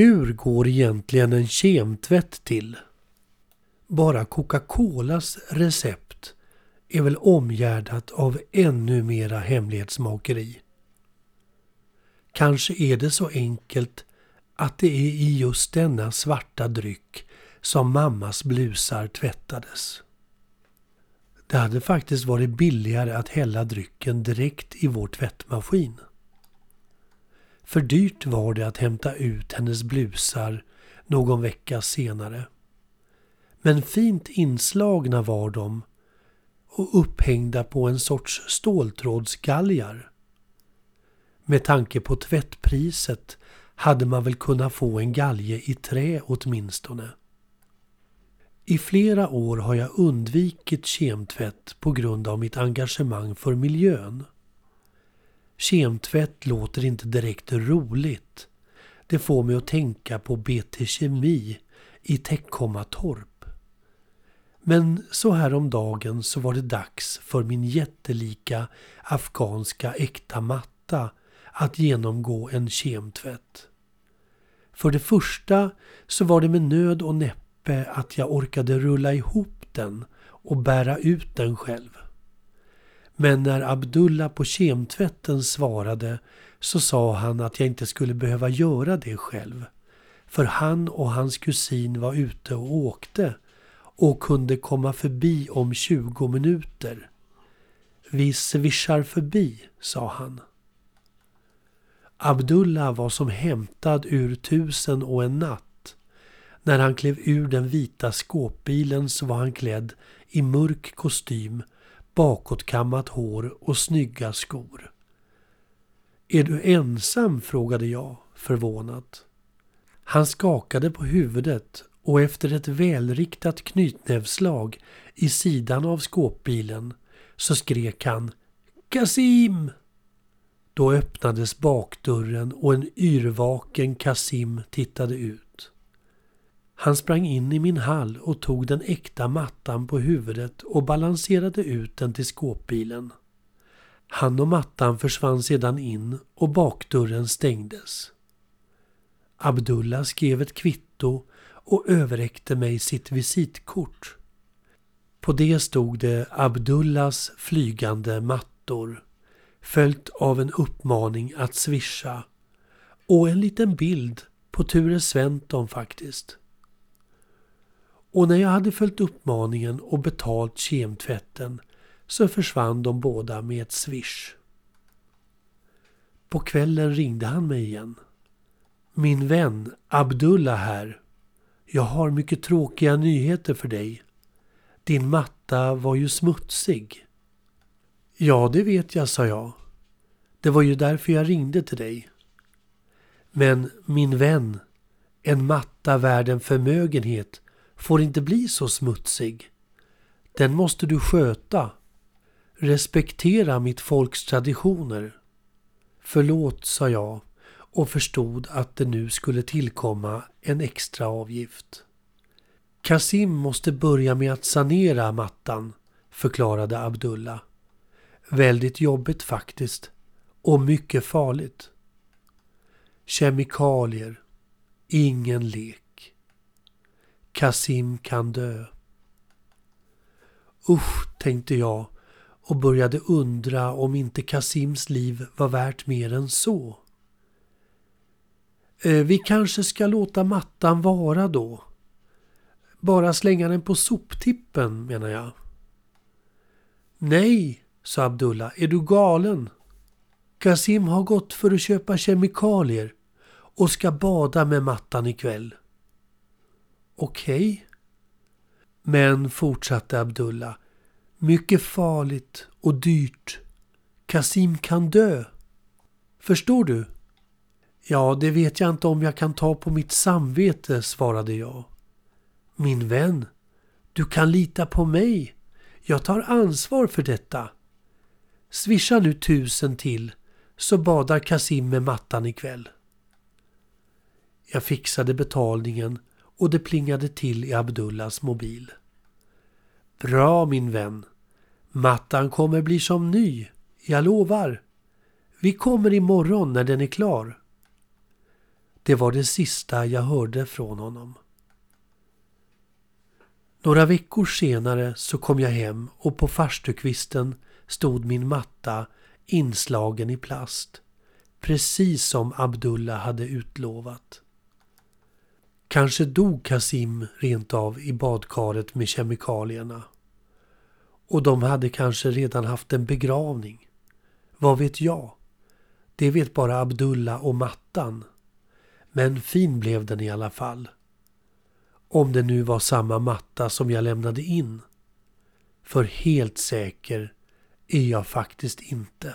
Hur går egentligen en kemtvätt till? Bara Coca-Colas recept är väl omgärdat av ännu mera hemlighetsmakeri. Kanske är det så enkelt att det är i just denna svarta dryck som mammas blusar tvättades. Det hade faktiskt varit billigare att hälla drycken direkt i vår tvättmaskin. För dyrt var det att hämta ut hennes blusar någon vecka senare. Men fint inslagna var de och upphängda på en sorts ståltrådsgalgar. Med tanke på tvättpriset hade man väl kunnat få en galge i trä åtminstone. I flera år har jag undvikit kemtvätt på grund av mitt engagemang för miljön. Kemtvätt låter inte direkt roligt. Det får mig att tänka på BT Kemi i Teckomatorp. Men så här om dagen så var det dags för min jättelika afghanska äkta matta att genomgå en kemtvätt. För det första så var det med nöd och näppe att jag orkade rulla ihop den och bära ut den själv. Men när Abdullah på kemtvätten svarade så sa han att jag inte skulle behöva göra det själv. För han och hans kusin var ute och åkte och kunde komma förbi om 20 minuter. Vi svischar förbi, sa han. Abdullah var som hämtad ur tusen och en natt. När han klev ur den vita skåpbilen så var han klädd i mörk kostym bakåtkammat hår och snygga skor. Är du ensam? frågade jag förvånat. Han skakade på huvudet och efter ett välriktat knytnävslag i sidan av skåpbilen så skrek han Kasim! Då öppnades bakdörren och en yrvaken Kasim tittade ut. Han sprang in i min hall och tog den äkta mattan på huvudet och balanserade ut den till skåpbilen. Han och mattan försvann sedan in och bakdörren stängdes. Abdullah skrev ett kvitto och överräckte mig sitt visitkort. På det stod det Abdullahs flygande mattor följt av en uppmaning att swisha och en liten bild på Ture Sventon faktiskt. Och när jag hade följt uppmaningen och betalt kemtvätten så försvann de båda med ett swish. På kvällen ringde han mig igen. Min vän Abdullah här. Jag har mycket tråkiga nyheter för dig. Din matta var ju smutsig. Ja, det vet jag, sa jag. Det var ju därför jag ringde till dig. Men min vän, en matta värd en förmögenhet får inte bli så smutsig. Den måste du sköta. Respektera mitt folks traditioner. Förlåt, sa jag och förstod att det nu skulle tillkomma en extra avgift. Kasim måste börja med att sanera mattan, förklarade Abdullah. Väldigt jobbigt faktiskt. Och mycket farligt. Kemikalier. Ingen lek. Kasim kan dö. Usch, tänkte jag och började undra om inte Kasims liv var värt mer än så. Eh, vi kanske ska låta mattan vara då. Bara slänga den på soptippen menar jag. Nej, sa Abdullah, är du galen? Kasim har gått för att köpa kemikalier och ska bada med mattan ikväll. Okej. Okay. Men, fortsatte Abdullah, mycket farligt och dyrt. Kasim kan dö. Förstår du? Ja, det vet jag inte om jag kan ta på mitt samvete, svarade jag. Min vän, du kan lita på mig. Jag tar ansvar för detta. Swisha nu tusen till så badar Kasim med mattan ikväll. Jag fixade betalningen och det plingade till i Abdullahs mobil. Bra min vän. Mattan kommer bli som ny. Jag lovar. Vi kommer imorgon när den är klar. Det var det sista jag hörde från honom. Några veckor senare så kom jag hem och på farstukvisten stod min matta inslagen i plast. Precis som Abdullah hade utlovat. Kanske dog Kasim rent av i badkaret med kemikalierna. Och de hade kanske redan haft en begravning. Vad vet jag? Det vet bara Abdullah och mattan. Men fin blev den i alla fall. Om det nu var samma matta som jag lämnade in. För helt säker är jag faktiskt inte.